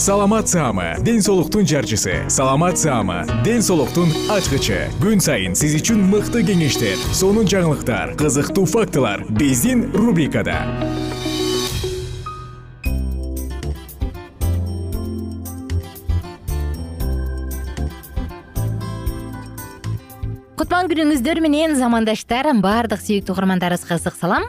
саламат саама ден соолуктун жарчысы. Саламат саама ден соолуктун ачкычы. Күн сайын сиз үчүн мыкты кеңештер сонун жаңылыктар кызыктуу фактылар биздин рубрикада. Кутман күнүңүздөр менен замандаштар баардык сүйүктүү угармандарыбызга ысык салам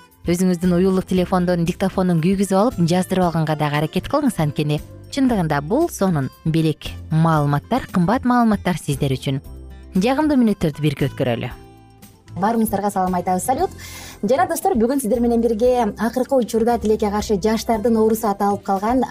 өзүңүздүн уюлдук телефондун диктофонун күйгүзүп алып жаздырып алганга дагы аракет кылыңыз анткени. Чындыгында бул сонун белек маалыматтар кымбат маалыматтар сиздер үчүн. Жагымдуу мүнөттөрдү бирге өткөрөлү баарыңыздарга салам айтабыз. Салют. Жана достор бүгүн сиздер менен бирге акыркы учурда тилекке каршы жаштардын оорусу аталып калган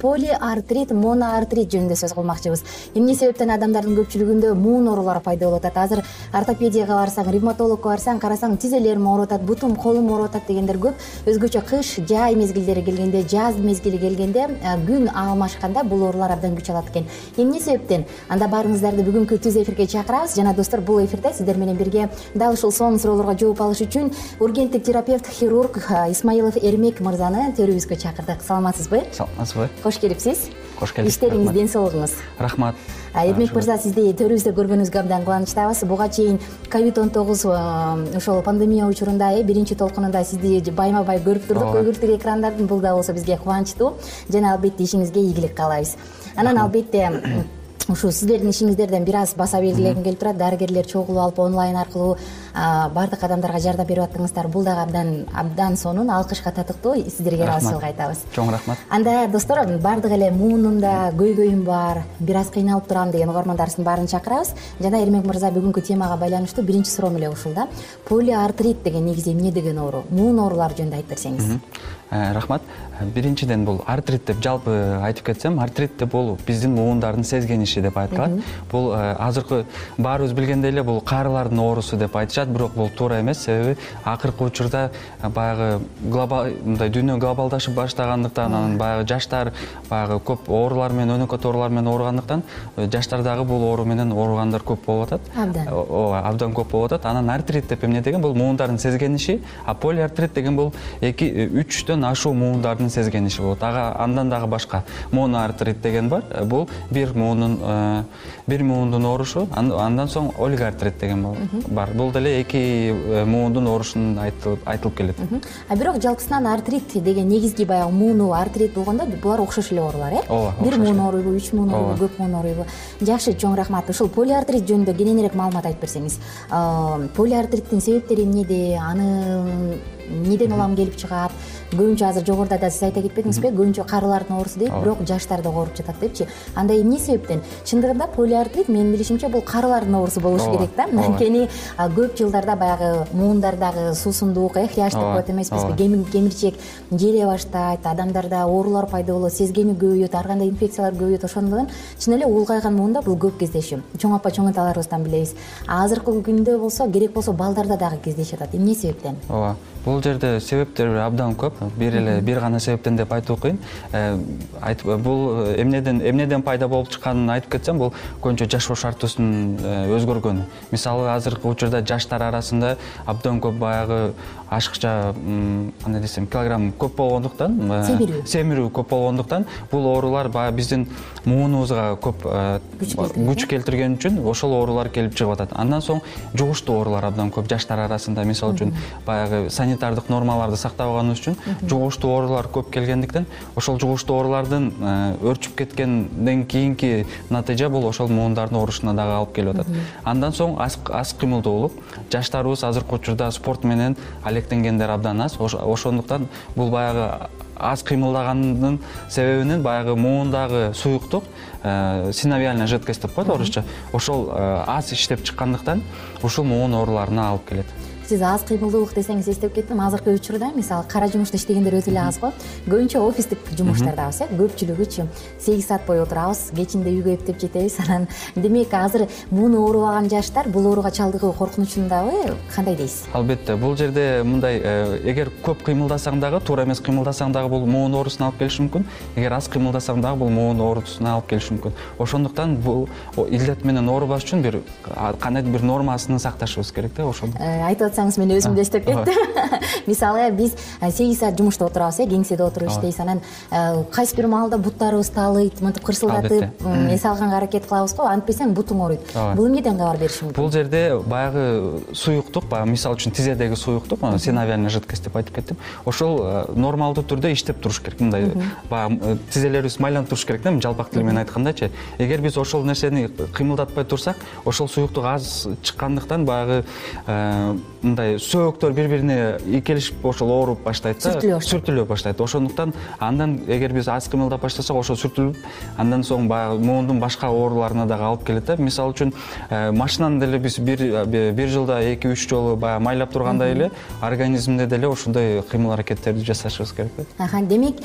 полиартрит моноартрит жөнүндө сөз кылмакчыбыз. Эмне себептен адамдардын көпчүлүгүндө муун оорулар пайда болуп атат азыр ортопедияга барсаң ревматологко барсаң карасаң тизелерим ооруп атат бутум колум ооруп атат дегендер көп. Өзгөчө кыш жай мезгилдери келгенде жаз мезгили келгенде күн алмашканда бул оорулар абдан күч алат экен. Эмне себептен? Анда баарыңыздарды бүгүнкү түз эфирге чакырабыз. Жана достор бул эфирде сиздер менен бирге дал ушул сонун суроолорго жооп алыш үчүн ургенттик терапевт хирург исмаилов эрмек мырзаны төрүбүзгө чакырдык. Саламатсызбы? Саламатсызбы. Кош келипсиз. Кош келдик. Иштериңиз ден соолугуңуз. Рахмат. Эрмек мырза сизди төрүбүздө көргөнүбүзгө абдан кубанычтабыз. Буга чейин ковид он тогуз ошол пандемия учурунда э биринчи толкунунда сизди байма бай көрүп турдук. Көгүртүк экрандардын бул дагы болсо бизге кубанычтуу. Жана албетте ишиңизге ийгилик каалайбыз. Анан албетте ушул сиздердин ишиңиздерден бир аз баса белгилегим келип турат. Дарыгерлер чогулуп алып онлайн аркылуу баардык адамдарга жардам берип аттыңыздар бул дагы абдан абдан сонун алкышка татыктуу сиздерге ыраазычылык айтабыз чоң рахмат. Анда достор баардык эле муунумда көйгөйүм бар. Бир аз кыйналып турам деген угармандарыбыздын баарын чакырабыз. Жана эрмек мырза бүгүнкү темага байланыштуу биринчи суроом эле ушул да. Полиартрит деген негизи эмне деген оору? Муун оорулары жөнүндө айтып берсеңиз рахмат. Биринчиден бул артрит деп жалпы айтып кетсем артрит деп бул биздин муундардын сезгениши деп айтылат бул э, азыркы баарыбыз билгендей эле бул каарылардын оорусу деп айтышат бирок бул туура эмес. Себеби акыркы учурда э, баягы мындай дүйнө глобалдашып баштагандыктан анан баягы жаштар баягы көп оорулар менен өнөкөт оорулар менен ооругандыктан э, жаштар дагы бул оору менен ооругандар көп болуп атат. Абдан. Ооба абдан көп болуп атат. Анан артрит деп эмне деген? Бул муундардын сезгениши а полиартрит деген бул эки үчтөн ашуу муундардын сезгениши болот. Ага андан дагы башка моноартрит деген бар. Э, бул бир муунун э, бир муундун оорушу андан соң олигартрит деген бар. Бул деле эки э, муундун оорушун айтылып келет. А бирок жалпысынан артрит деген негизги баягы мууну артрит болгондо булар окшош эле оорулар э? Ооба бир муун ооруйбу үч муун ооруйбу көп муун ооруйбу жакшы чоң рахмат. Ушул полиартрит жөнүндө кененирээк маалымат айтып берсеңиз. Полиартриттин себептери эмнеде? Аны эмнеден улам келип чыгат? Көбүнчө азыр жогоруда да сиз айта кетпедиңизби көбүнчө карылардын оорусу дейт бирок жаштарды кооруп жатат депчи. Анда эмне себептен? Чындыгында полиартрит менин билишимче бул карылардын оорусу болушу керек да. Анткени көп жылдарда баягы муундардагы суусундук эх яштык болот эмеспизби кемирчек желе баштайт адамдарда оорулар пайда болот сезгенүү көбөйөт ар кандай инфекциялар көбөйөт ошондон чын эле улгайган муунда бул көп кездешүү. Чоң апа чоң аталарыбыздан билебиз. Азыркы күндө болсо керек болсо балдарда дагы кездешип атат. Эмне себептен? Ооба. Бул жерде себептер абдан көп. Бир эле бир гана себептен деп айтуу кыйн э, бул э, эмнеден эмнеден пайда болуп чыкканын айтып кетсем бул көбүнчө жашоо шартыбыздын э, өзгөргөнү мисалы азыркы учурда жаштар арасында абдан көп баягы ашыкча кандай десем килограмм көп болгондуктан семирүү. семирүү көп болгондуктан бул оорулар баягы биздин муунубузга көп күч келтирген үчүн ошол оорулар келип чыгып атат. Андан соң жугуштуу оорулар абдан көп жаштар арасында мисалы үчүн баягы санитардык нормаларды сактабаганыбыз үчүн жугуштуу оорулар көп келгендиктен ошол жугуштуу оорулардын өрчүп кеткенден кийинки натыйжа бул ошол муундардын оорушуна дагы алып келип атат. Андан соң аз кыймылдуулук жаштарыбыз азыркы учурда спорт менен алектенгендер абдан аз. Ошондуктан бул баягы аз кыймылдаганынын себебинен баягы муундагы суюктук э, синовиальная жидкость деп коет орусча. Ошол э, аз иштеп чыккандыктан ушул муун ооруларына алып келет сиз аз кыймылдуулук десеңиз эстеп кеттим. Азыркы учурда мисалы кара жумушта иштегендер өтө эле аз го. Көбүнчө офистик жумуштардабыз э көпчүлүгүчү сегиз саат бою отурабыз кечинде үйгө эптеп жетебиз. Анан демек азыр мууну оорубаган жаштар бул ооруга чалдыгуу коркунучундабы кандай дейсиз? Албетте бул жерде мындай э, эгер көп кыймылдасаң дагы туура эмес кыймылдасаң дагы бул муун оорусуна алып келиши мүмкүн. Эгер аз кыймылдасаң дагы бул муун оорусуна алып келиши мүмкүн. Ошондуктан бул илдет менен оорубаш үчүн бир кандайдыр бир нормасын сакташыбыз керек да ошондо э, айтып атсаңыз мен өзүм да эстеп кеттим. Мисалы биз э, сегиз саат жумушта отурабыз э кеңседе отуруп иштейбиз анан кайсы бир маалда буттарыбыз таалыйт мынтип кырсылдатып эс алганга аракет кылабыз го антпесең бутуң ооруйт. Бул эмнеден кабар бериши мүмкүн бул жерде баягы суюктук баягы мисалы үчүн тизедеги суюктук синовиальная жидкость деп айтып кеттим. Ошол нормалдуу түрдө иштеп туруш керек. Мындай баягы тизелерибиз майланып туруш керек да жалпак тил менен айткандачы эгер биз ошол нерсени кыймылдатпай турсак ошол суюктук аз чыккандыктан баягы мындай сөөктөр бири бирине ийкелишип ошол ооруп баштайт да сүртүлө баштайт сүртүлө баштайт. Ошондуктан андан эгер биз аз кыймылдап баштасак ошол сүртүлүп андан соң баягы муундун башка ооруларына дагы алып келет да. Мисалы үчүн э, машинаны деле биз бир жылда эки үч жолу баягы майлап тургандай эле организмде деле ушундай кыймыл аракеттерди жасашыбыз керек да. Демек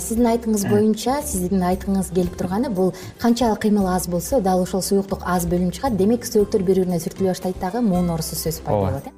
сиздин айтымыңыз боюнча сиздин айткыңыз келип турганы бул канчалык кыймыл аз болсо дал ошол суюктук аз бөлүнүп чыгат. Демек сөөктөр бири бирине сүртүлө баштайт дагы муун оорусу сөзсүз пайда болот э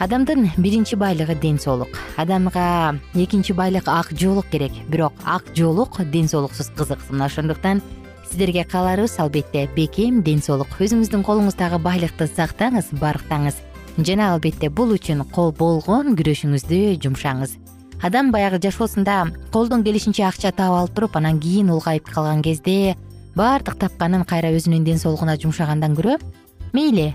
адамдын биринчи байлыгы ден соолук. Адамга экинчи байлык ак жоолук керек. Бирок ак жоолук ден соолуксуз кызык мына ошондуктан сиздерге кааларыбыз албетте бекем ден соолук. Өзүңүздүн колуңуздагы байлыкты сактаңыз барктаңыз. Жана албетте бул үчүн болгон күрөшүңүздү жумшаңыз. Адам баягы жашоосунда колдон келишинче акча таап алып туруп анан кийин улгайып калган кезде баардык тапканын кайра өзүнүн ден соолугуна жумшагандан көрө мейли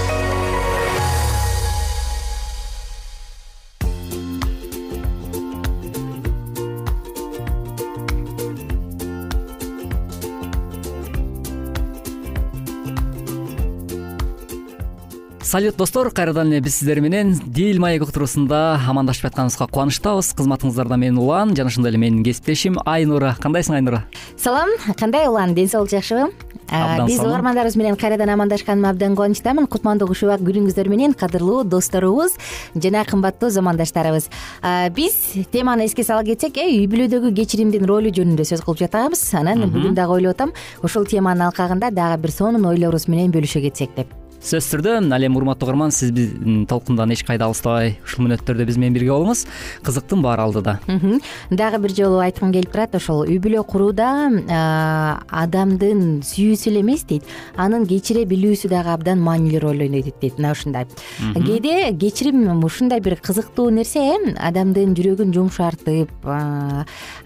салют достор кайрадан эле биз сиздер менен дил маек уктуруусунда амандашып жатканыбызга кубанычтабыз. Кызматыңыздарда мен улан жана ошондой эле менин кесиптешим айнура. Кандайсың айнура? Салам кандай улан? Ден соолук жакшыбы? Биз угармандарыбыз менен кайрадан амандашканыма абдан кубанычтамын. Кутмандуу куш убак күнүңүздөр менен кадырлуу досторубуз жана кымбаттуу замандаштарыбыз. Биз теманы эске сала кетсек э үй бүлөдөгү кечиримдин ролу жөнүндө сөз кылып жатабыз. Анан бүгүн дагы ойлоп атам ушул теманын алкагында дагы бир сонун ойлорубуз менен бөлүшө кетсек деп сөзсүз түрдө ал эми урматтуу угарман сиз биздин толкундан эч кайда алыстабай ушул мүнөттөрдө биз менен бирге болуңуз. Кызыктын баары алдыда. Дагы бир жолу айткым келип турат ошол үй бүлө курууда адамдын сүйүүсү эле эмес дейт анын кечире билүүсү дагы абдан маанилүү роль ойнойт дейт мына ушундай. Кээде кечирим ушундай бир кызыктуу нерсе э адамдын жүрөгүн жумшартып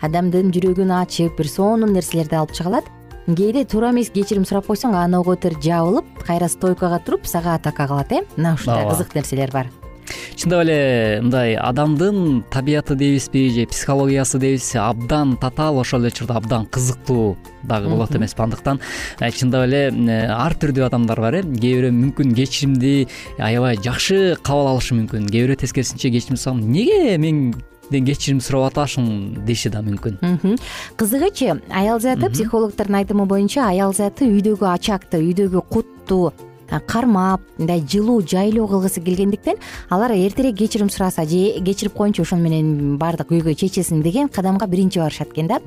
адамдын жүрөгүн ачып бир сонун нерселерди алып чыга алат кээде туура эмес кечирим сурап койсоң анын ого бетер жабылып кайра стойкага туруп сага атака кылат э? Мына ушундай кызык нерселер бар. Чындап эле мындай адамдын табияты дейбизби же психологиясы дейбизби абдан татаал ошол эле учурда абдан кызыктуу дагы болот эмеспи андыктан э, чындап эле э, ар түрдүү адамдар бар э? Кээ бирөө мүмкүн кечиримди аябай жакшы кабыл алышы мүмкүн. Кээ бирөө тескерисинче кечирим сурасам эмнеге мен кечирим сурап аташың деши да мүмкүн кызыгычы аял заты психологдордун айтымы боюнча аял заты үйдөгү ачакты үйдөгү кутту кармап мындай жылуу жайлуу кылгысы келгендиктен алар эртерээк кечирим сураса же кечирип коеюнчу ошону менен баардык үйгө чечилсин деген кадамга биринчи барышат экен да.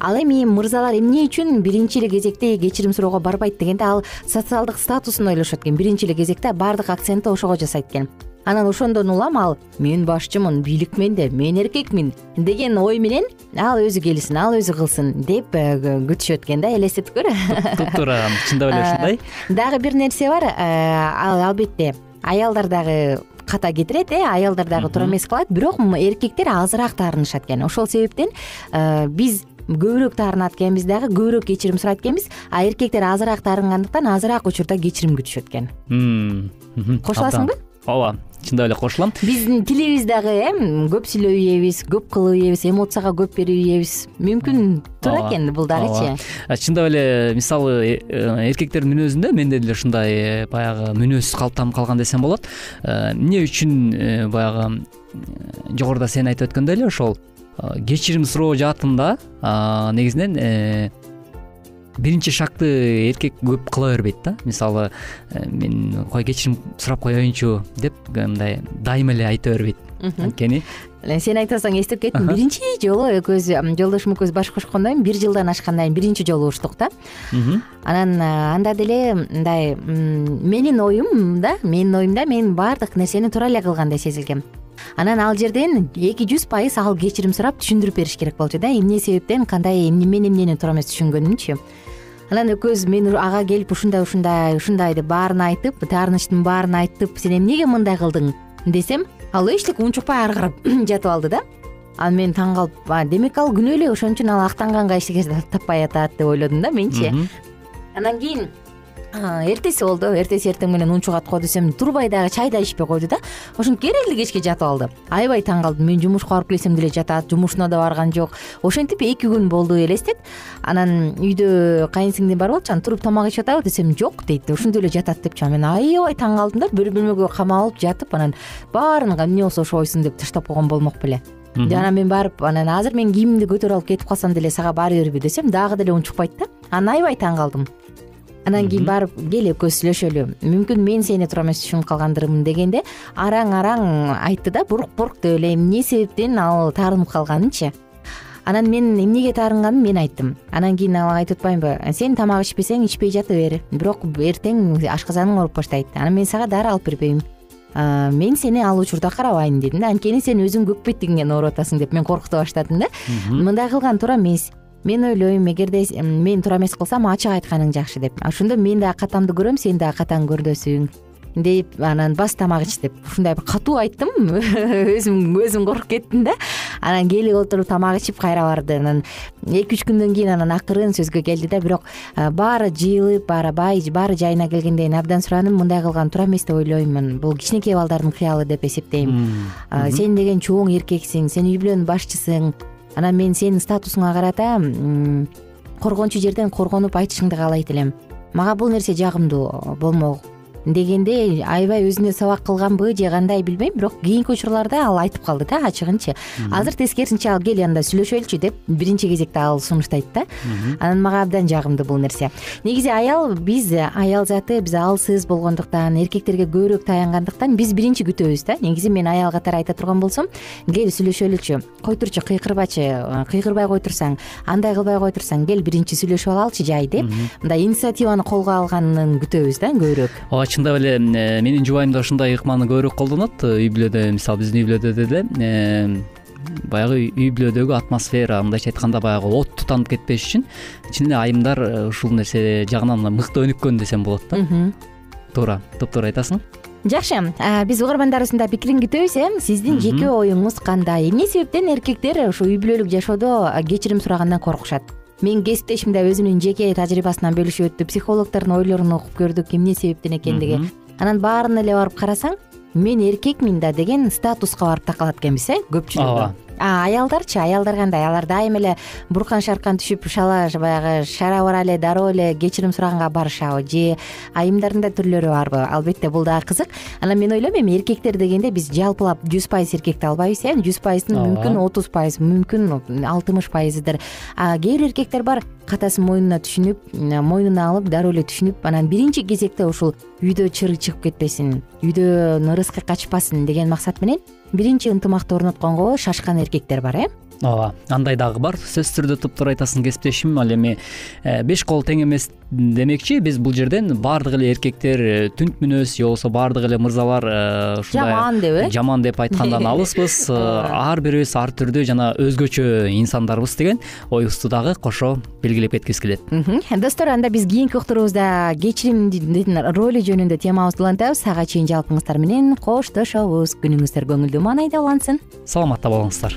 Ал эми мырзалар эмне үчүн биринчи эле кезекте кечирим суроого барбайт дегенде ал социалдык статусун ойлошот экен. Биринчи эле кезекте баардык акцентти ошого жасайт экен анан ошондон улам ал мен башчымын бийлик менде мен эркекмин деген ой менен ал өзү келсин ал өзү кылсын деп э, күтүшөт экен да элестетип көр туптуура чындап эле ушундай. дагы бир нерсе бар э, ал албетте аялдар дагы ката кетирет э аялдар дагы туура эмес кылат бирок эркектер азыраак таарынышат экен. Ошол себептен э, биз көбүрөөк таарынат экенбиз дагы көбүрөөк кечирим сурайт экенбиз. А эркектер азыраак таарынгандыктан азыраак учурда кечирим күтүшөт экен. Кошуласыңбы ооба чындап эле кошулам. Биздин тилибиз дагы э көп сүйлөп ийебиз көп кылып ийебиз эмоцияга көп берип ийебиз мүмкүн туура экен бул дагычы чындап эле мисалы э, эркектердин мүнөзүндө менде деле ушундай э, баягы мүнөз калыптанып калган десем болот. Э, эмне үчүн баягы жогоруда сен айтып өткөндөй эле ошол кечирим суроо жаатында негизинен биринчи шагты эркек көп кыла бербейт да. Мисалы э, мен кой кечирим сурап коеюнчу деп мындай дайыма эле айта бербейт. Анткени сен айтып атсаң эстеп кеттим. Биринчи жолу экөөбүз жолдошум экөөбүз баш кошкондон бир жылдан ашкандан кийин биринчи жолу уруштук да. Анан анда деле мындай менин оюм да менин оюмда мен баардык нерсени туура эле кылгандай сезилгем. Анан ал жерден эки жүз пайыз ал кечирим сурап түшүндүрүп бериш керек болчу да. Эмне себептен кандай мен эмнени туура эмес түшүнгөнүмчү анан экөөбүз мен ага келип ушундай ушундай ушундай деп баарын айтып таарынычтын баарын айтып сен эмнеге мындай кылдың десем ал эчтеке унчукпай ары карап жатып алды да. Анан мен таң калып демек ал күнөө эле ошон үчүн ал актанганга эчтеке таппай атат деп ойлодум да менчи анан кийин эртеси болду. Эртеси эртең менен унчугат го десем турбай дагы чай да ичпей койду да. Ошентип керекли кечке жатып алды. Аябай таң калдым. Мен жумушка барып келсем деле жатат жумушуна да барган жок. Ошентип эки күн болду элестет. Анан үйдө кайынсиңдим бар болчу анан туруп тамак ичип атабы десем жок дейт. Ошондой эле жатат депчи анан мен аябай таң калдым да бир бөлмөгө камалып жатып анан баарын эмне болсо ошо койсун деп таштап койгон болмок беле. Анан мен барып анан азыр мен кийимимди көтөрүп алып кетип калсам деле сага бара берби десем дагы деле унчукпайт да. Анан аябай таң калдым анан кийин барып кел экөөбүз сүйлөшөлү. Мүмкүн мен сени туура эмес түшүнүп калгандырмын дегенде араң араң айтты да бурук бурук деп эле. Эмне себептен ал таарынып калганынчы? Анан мен эмнеге таарынганын мен айттым. Анан кийин ал айтып атпаймынбы сен тамак ичпесең ичпей жата бер бирок эртең ашказаның ооруп баштайт анан мен сага дары алып бербейм. Мен сени ал учурда карабайм дедим да. Анткени сен өзүң көк ооруп атасың деп мен коркута баштадым да. Мындай кылган туура эмес мен ойлойм эгерде мен туура эмес кылсам ачык айтканың жакшы деп. Ошондо мен дагы катамды көрөм сен дагы катаң көрдөсүң деп анан бас тамак ич деп ушундай бир катуу айттым. Өзүм өзүм коркуп кеттим да. Анан келип отуруп тамак ичип кайра барды. Анан эки үч күндөн кийин анан акырын сөзгө келди да бирок баары жыйылып баары бай баары жайына келгенден кийин абдан сурадым мындай кылган туура эмес деп ойлоймун. Бул кичинекей балдардын кыялы деп эсептейм. Сен деген чоң эркексиң сен үй бүлөнүн башчысың анан мен сенин статусуңа карата коргончу жерден коргонуп айтышыңды каалайт элем. Мага бул нерсе жагымдуу болмок дегенде аябай өзүнө сабак кылганбы же кандай билбейм бирок кийинки учурларда ал айтып калды да ачыгынчы. Азыр тескерисинче ал кел анда сүйлөшөлүчү деп биринчи кезекте ал сунуштайт да. Анан мага абдан жагымдуу бул нерсе. Негизи аял биз аял заты биз алсыз болгондуктан эркектерге көбүрөөк таянгандыктан биз биринчи күтөбүз да. Негизи мен аял катары айта турган болсом кел сүйлөшөлүчү кой турчу кыйкырбачы кыйкырбай кой турсаң андай кылбай кой турсаң кел биринчи сүйлөшүп алалычы жай деп. Мындай инициативаны колго алганын күтөбүз да көбүрөөк. Ооба чындап эле э, менин жубайым да ушундай ыкманы көбүрөөк колдонот. Үй бүлөдө мисалы биздин үй бүлөдө деле э, баягы үй бүлөдөгү атмосфера мындайча айтканда баягы от тутанып кетпеш үчүн чын эле айымдар э, ушул нерсе жагынан мыкты өнүккөн десем болот да. Туура туптуура айтасың. Жакшы. Биз угармандарыбыздын да пикирин күтөбүз э? Сиздин жеке оюңуз кандай? Эмне себептен эркектер ушу үй бүлөлүк жашоодо кечирим сурагандан коркушат менин кесиптешим да өзүнүн жеке тажрыйбасынан бөлүшүп өттү. Психологдордун ойлорун окуп көрдүк эмне себептен экендиги. Анан баарына эле барып карасаң мен эркекмин да деген статуска барып такалат экенбиз э көпчүлүгү. Ооба аялдарчы аялдар кандай алар дайыма эле буркан шаркан түшүп шала баягы шара бара эле дароо эле кечирим сураганга барышабы. Же айымдардын да түрлөрү барбы. Албетте бул дагы кызык. Анан мен ойлойм эми эркектер дегенде биз жалпылап жүз пайыз эркекти албайбыз э. Жүз пайыздын мүмкүн отуз пайыз мүмкүн алтымыш пайызыдыр кээ бир эркектер бар катасын мойнуна түшүнүп мойнуна алып дароо эле түшүнүп анан биринчи кезекте ушул үйдө чыр чыгып кетпесин үйдөн ырыскы качпасын деген максат менен биринчи ынтымакты орнотконго шашкан эркектер бар э ооба андай дагы бар. Сөзсүз түрдө туптуура айтасың кесиптешим. Ал эми э, беш кол тең эмес демекчи. Биз бул жерден баардык эле эркектер э, түнт мүнөз же болбосо баардык эле мырзалар э, ушундай жаман деп э? жаман деп айткандан алыспыз. Ар бирибиз ар түрдүү жана өзгөчө инсандарбыз деген оюбузду дагы кошо белгилеп кеткибиз келет. Достор анда биз кийинки уктуруубузда кечиримдин ролу жөнүндө темабызды улантабыз. Ага чейин жалпыңыздар менен коштошобуз. Күнүңүздөр көңүлдүү маанайда улансын. Саламатта болуңуздар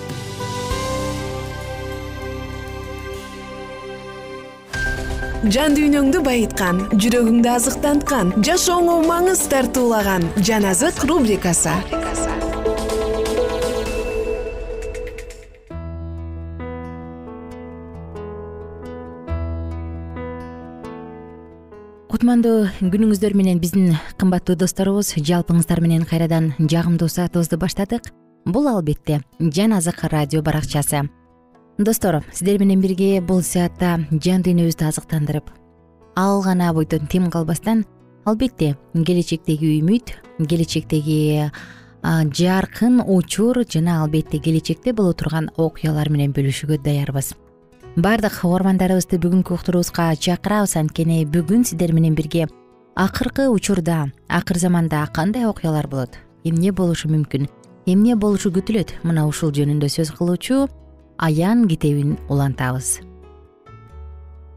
жан дүйнөңдү байыткан жүрөгүңдү азыктанткан жашооңо маңыз тартуулаган жан азык рубрикасы. Кутмандуу күнүңүздөр менен биздин кымбаттуу досторубуз жалпыңыздар менен кайрадан жагымдуу саатыбызды баштадык. Бул албетте жан азык радио баракчасы достор сиздер менен бирге бул саатта жан дүйнөбүздү азыктандырып ал гана бойдон тем калбастан албетте келечектеги үмүт келечектеги жаркын учур жана албетте келечекте боло турган окуялар менен бөлүшүүгө даярбыз. Баардык угармандарыбызды бүгүнкү уктурубузга чакырабыз анткени бүгүн сиздер менен бирге акыркы учурда акыр заманда кандай окуялар болот? Эмне болушу мүмкүн? Эмне болушу күтүлөт? Мына ушул жөнүндө сөз кылуучу аян китебин улантабыз.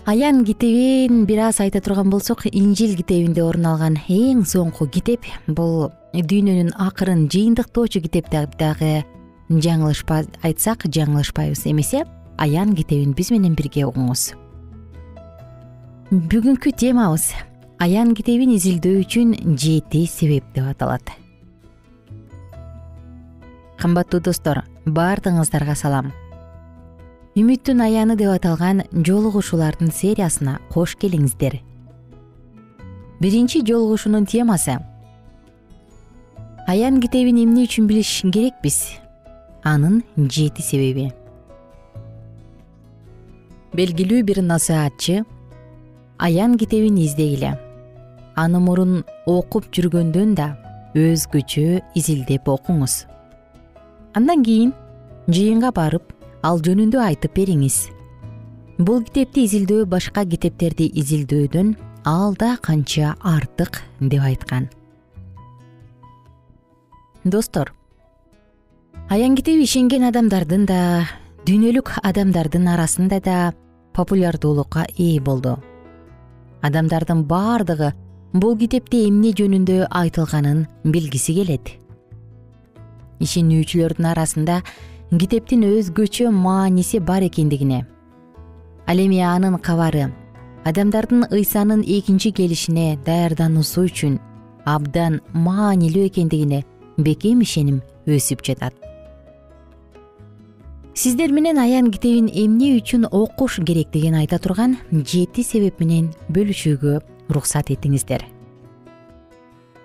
Аян китебин бир аз айта турган болсок инжил китебинде орун алган эң соңку китеп бул дүйнөнүн акырын жыйынтыктоочу китеп деп дагы жаңылышпа айтсак жаңылышпайбыз. Эмесе аян китебин биз менен бирге угуңуз. Бүгүнкү темабыз аян китебин изилдөө үчүн жети себеп деп аталат. Кымбаттуу достор баардыгыңыздарга салам үмүттүн аяны деп аталган жолугушуулардын сериясына кош келиңиздер. Биринчи жолугушуунун темасы. Аян китебин эмне үчүн билиш керекпиз? Анын жети себеби. Белгилүү бир насаатчы аян китебин издегиле. Аны мурун окуп жүргөндөн да өзгөчө изилдеп окуңуз. Андан кийин жыйынга барып ал жөнүндө айтып бериңиз. Бул китепти изилдөө башка китептерди изилдөөдөн алда канча артык деп айткан. Достор аян ишенген адамдардын да дүйнөлүк адамдардын арасында да популярдуулукка ээ болду. Адамдардын баардыгы бул китепте эмне жөнүндө айтылганын билгиси келет. Ишенүүчүлөрдүн арасында китептин өзгөчө мааниси бар экендигине. Ал эми анын кабары адамдардын ыйсанын экинчи келишине даярдануусу үчүн абдан маанилүү экендигине бекем ишеним өсүп жатат. Сиздер менен аян китебин эмне үчүн окуш керектигин айта турган жети себеп менен бөлүшүүгө уруксат этиңиздер.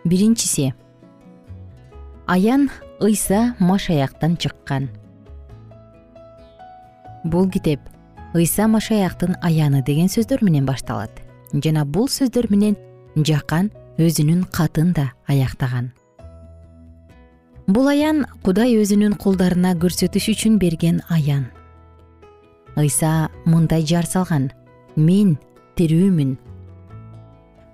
Биринчиси аян ыйса машаяктан чыккан бул китеп ыйса машаяктын аяны деген сөздөр менен башталат. Жана бул сөздөр менен жакан өзүнүн катын да аяктаган. Бул аян кудай өзүнүн кулдарына көрсөтүш үчүн берген аян. Ыйса мындай жар салган. Мен тирүүмүн.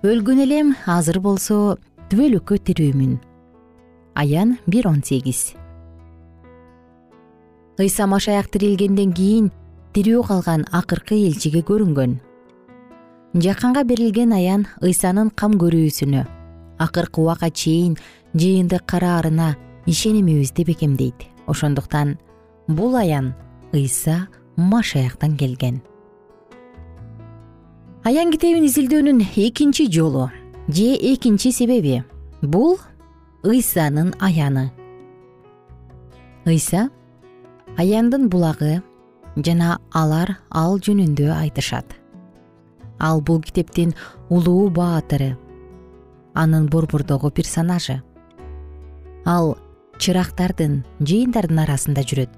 Өлгөн элем азыр болсо түбөлүккө тирүүмүн. Аян бир он сегиз ыйса машаяк тирилгенден кийин тирүү калган акыркы элчиге көрүнгөн. Жаканга берилген аян ыйсанын кам көрүүсүнө акыркы убакка чейин жыйынтык караарына ишенимибизди бекемдейт ошондуктан бул аян ыйса машаяктан келген. Аян китебин изилдөөнүн экинчи жолу же экинчи себеби бул ыйсанын аяны. Ыйса аяндын булагы жана алар ал жөнүндө айтышат. Ал бул китептин улуу баатыры анын борбордогу персонажы. Ал чырактардын жыйындардын арасында жүрөт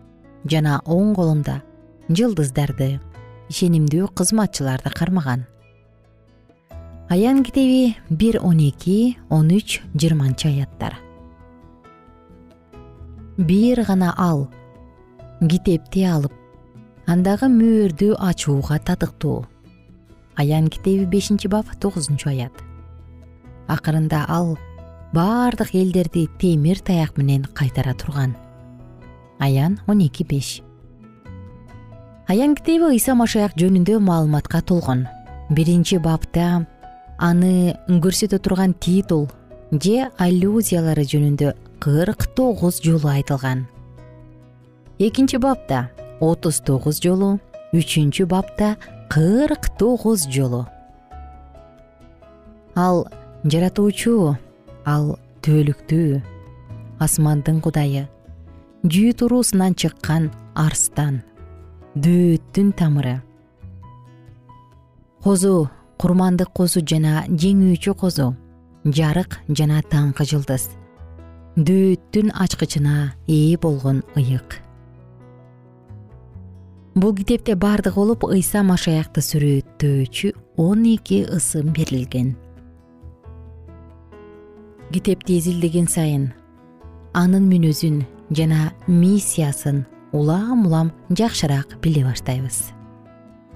жана оң колунда жылдыздарды ишенимдүү кызматчыларды кармаган. Аян китеби бир он эки он үч жыйырманчы аяттар. Бир гана ал китепти алып андагы мөөрдү ачууга татыктуу. Аян китеби бешинчи бап тогузунчу аят. Акырында ал баардык элдерди темир таяк менен кайтара турган. Аян он эки беш. Аян китеби ыйса машаяк жөнүндө маалыматка толгон. Биринчи бапта аны көрсөтө турган титул же аллюзиялары жөнүндө кырк тогуз жолу айтылган экинчи бапта отуз тогуз жолу. Үчүнчү бапта кырк тогуз жолу. Ал жаратуучу ал түбөлүктүү асмандын кудайы жүү туруусунан чыккан арстан дөөттүн тамыры. Козу курмандык козу жана жеңүүчү козу жарык жана таңкы жылдыз дөөттүн ачкычына ээ болгон ыйык бул китепте баардыгы болуп ыйса машаякты сүрөттөөчү он эки ысым берилген. Китепти изилдеген сайын анын мүнөзүн жана миссиясын улам улам жакшыраак биле баштайбыз.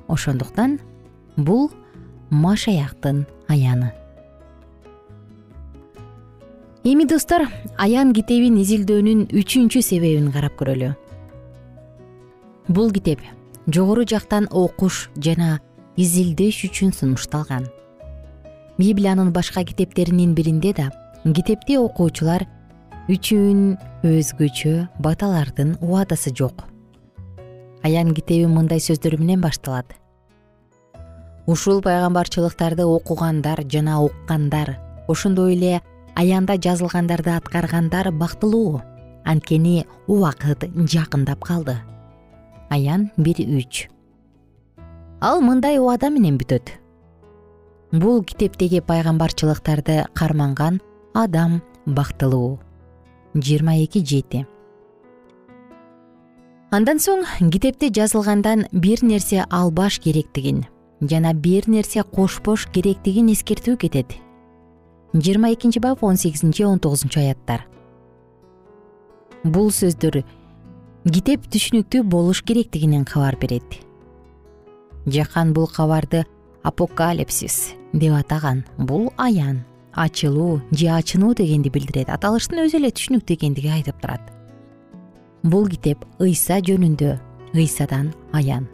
Ошондуктан бул машаяктын аяны. Эми достор аян китебин изилдөөнүн үчүнчү себебин карап көрөлү бул китеп жогору жактан окуш жана изилдеш үчүн сунушталган. Библиянын башка китептеринин биринде да китепти окуучулар үчүн өзгөчө баталардын убадасы жок. Аян китеби мындай сөздөр менен башталат. Ушул пайгамбарчылыктарды окугандар жана уккандар ошондой эле аянда жазылгандарды аткаргандар бактылуу. Анткени убакыт жакындап калды аян бир үч. Ал мындай убада менен бүтөт. Бул китептеги пайгамбарчылыктарды карманган адам бактылуу. Жыйырма эки жети. Андан соң китепте жазылгандан бир нерсе албаш керектигин жана бир нерсе кошпош керектигин эскертүү кетет. Жыйырма экинчи бап он сегизинчи он тогузунчу аяттар бул сөздөр китеп түшүнүктүү болуш керектигинен кабар берет. Жакан бул кабарды апокалипсис деп атаган бул аян ачылуу же ачынуу дегенди билдирет аталыштын өзү эле түшүнүктүү экендиги айтып турат. Бул китеп ыйса жөнүндө ыйсадан аян.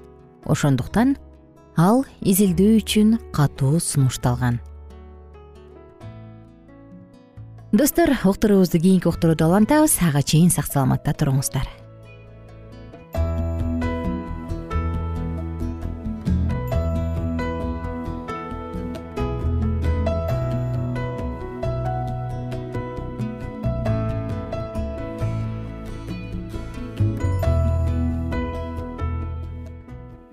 Ошондуктан ал изилдөө үчүн катуу сунушталган. Достор уктуруубузду кийинки уктурууда улантабыз ага чейин сак саламатта туруңуздар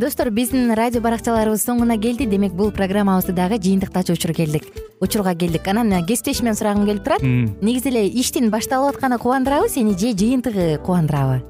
достор биздин радио баракчаларыбыз соңуна келди. Демек бул программабызды дагы жыйынтыктачу учур келдик. Учурга келдик. Анан кесиптешимден сурагым келип турат. Негизи эле иштин башталып атканы кубандырабы сени же жыйынтыгы кубандырабы